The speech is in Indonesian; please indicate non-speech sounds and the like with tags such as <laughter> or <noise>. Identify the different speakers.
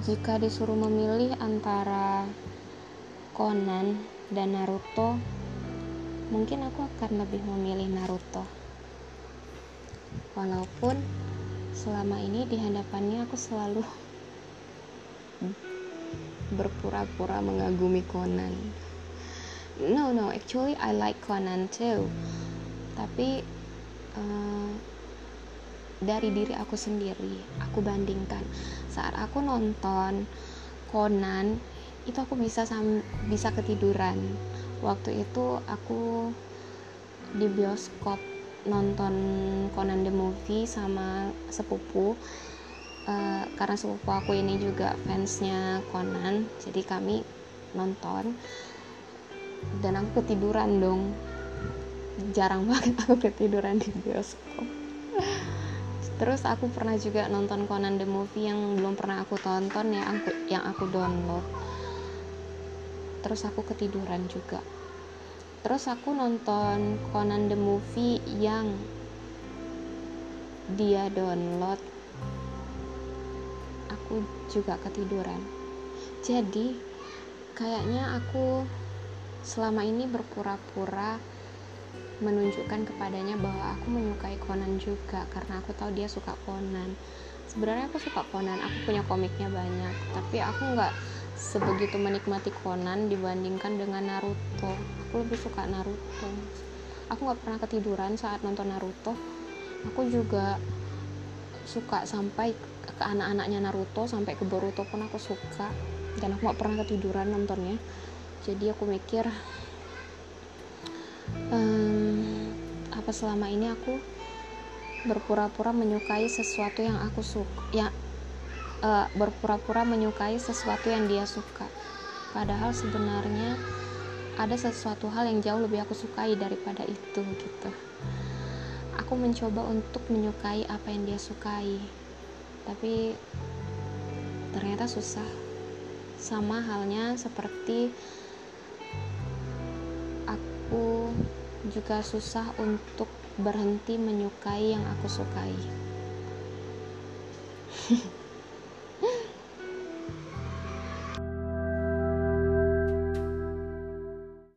Speaker 1: jika disuruh memilih antara Conan dan Naruto mungkin aku akan lebih memilih Naruto. Walaupun selama ini di hadapannya aku selalu <laughs> berpura-pura mengagumi Conan. No no actually I like Conan too. Tapi uh, dari diri aku sendiri aku bandingkan. Saat aku nonton Conan itu aku bisa sam bisa ketiduran. Waktu itu aku di bioskop nonton Conan the Movie sama sepupu. Uh, karena sepupu aku ini juga fansnya Conan jadi kami nonton. Dan aku ketiduran dong. Jarang <laughs> banget aku ketiduran di bioskop terus aku pernah juga nonton Conan the Movie yang belum pernah aku tonton ya aku yang aku download. Terus aku ketiduran juga. Terus aku nonton Conan the Movie yang dia download aku juga ketiduran. Jadi kayaknya aku selama ini berpura-pura menunjukkan kepadanya bahwa aku menyukai Conan juga karena aku tahu dia suka Conan. Sebenarnya aku suka Conan aku punya komiknya banyak tapi aku nggak sebegitu menikmati Conan dibandingkan dengan Naruto. Aku lebih suka Naruto. Aku nggak pernah ketiduran saat nonton Naruto. Aku juga suka sampai ke anak-anaknya Naruto sampai ke Boruto pun aku suka. Dan aku nggak pernah ketiduran nontonnya. Jadi aku mikir um, apa selama ini aku berpura-pura menyukai sesuatu yang aku suka ya uh, berpura-pura menyukai sesuatu yang dia suka. Padahal sebenarnya ada sesuatu hal yang jauh lebih aku sukai daripada itu gitu. Aku mencoba untuk menyukai apa yang dia sukai tapi ternyata susah. Sama halnya seperti aku juga susah untuk berhenti menyukai yang aku sukai <laughs>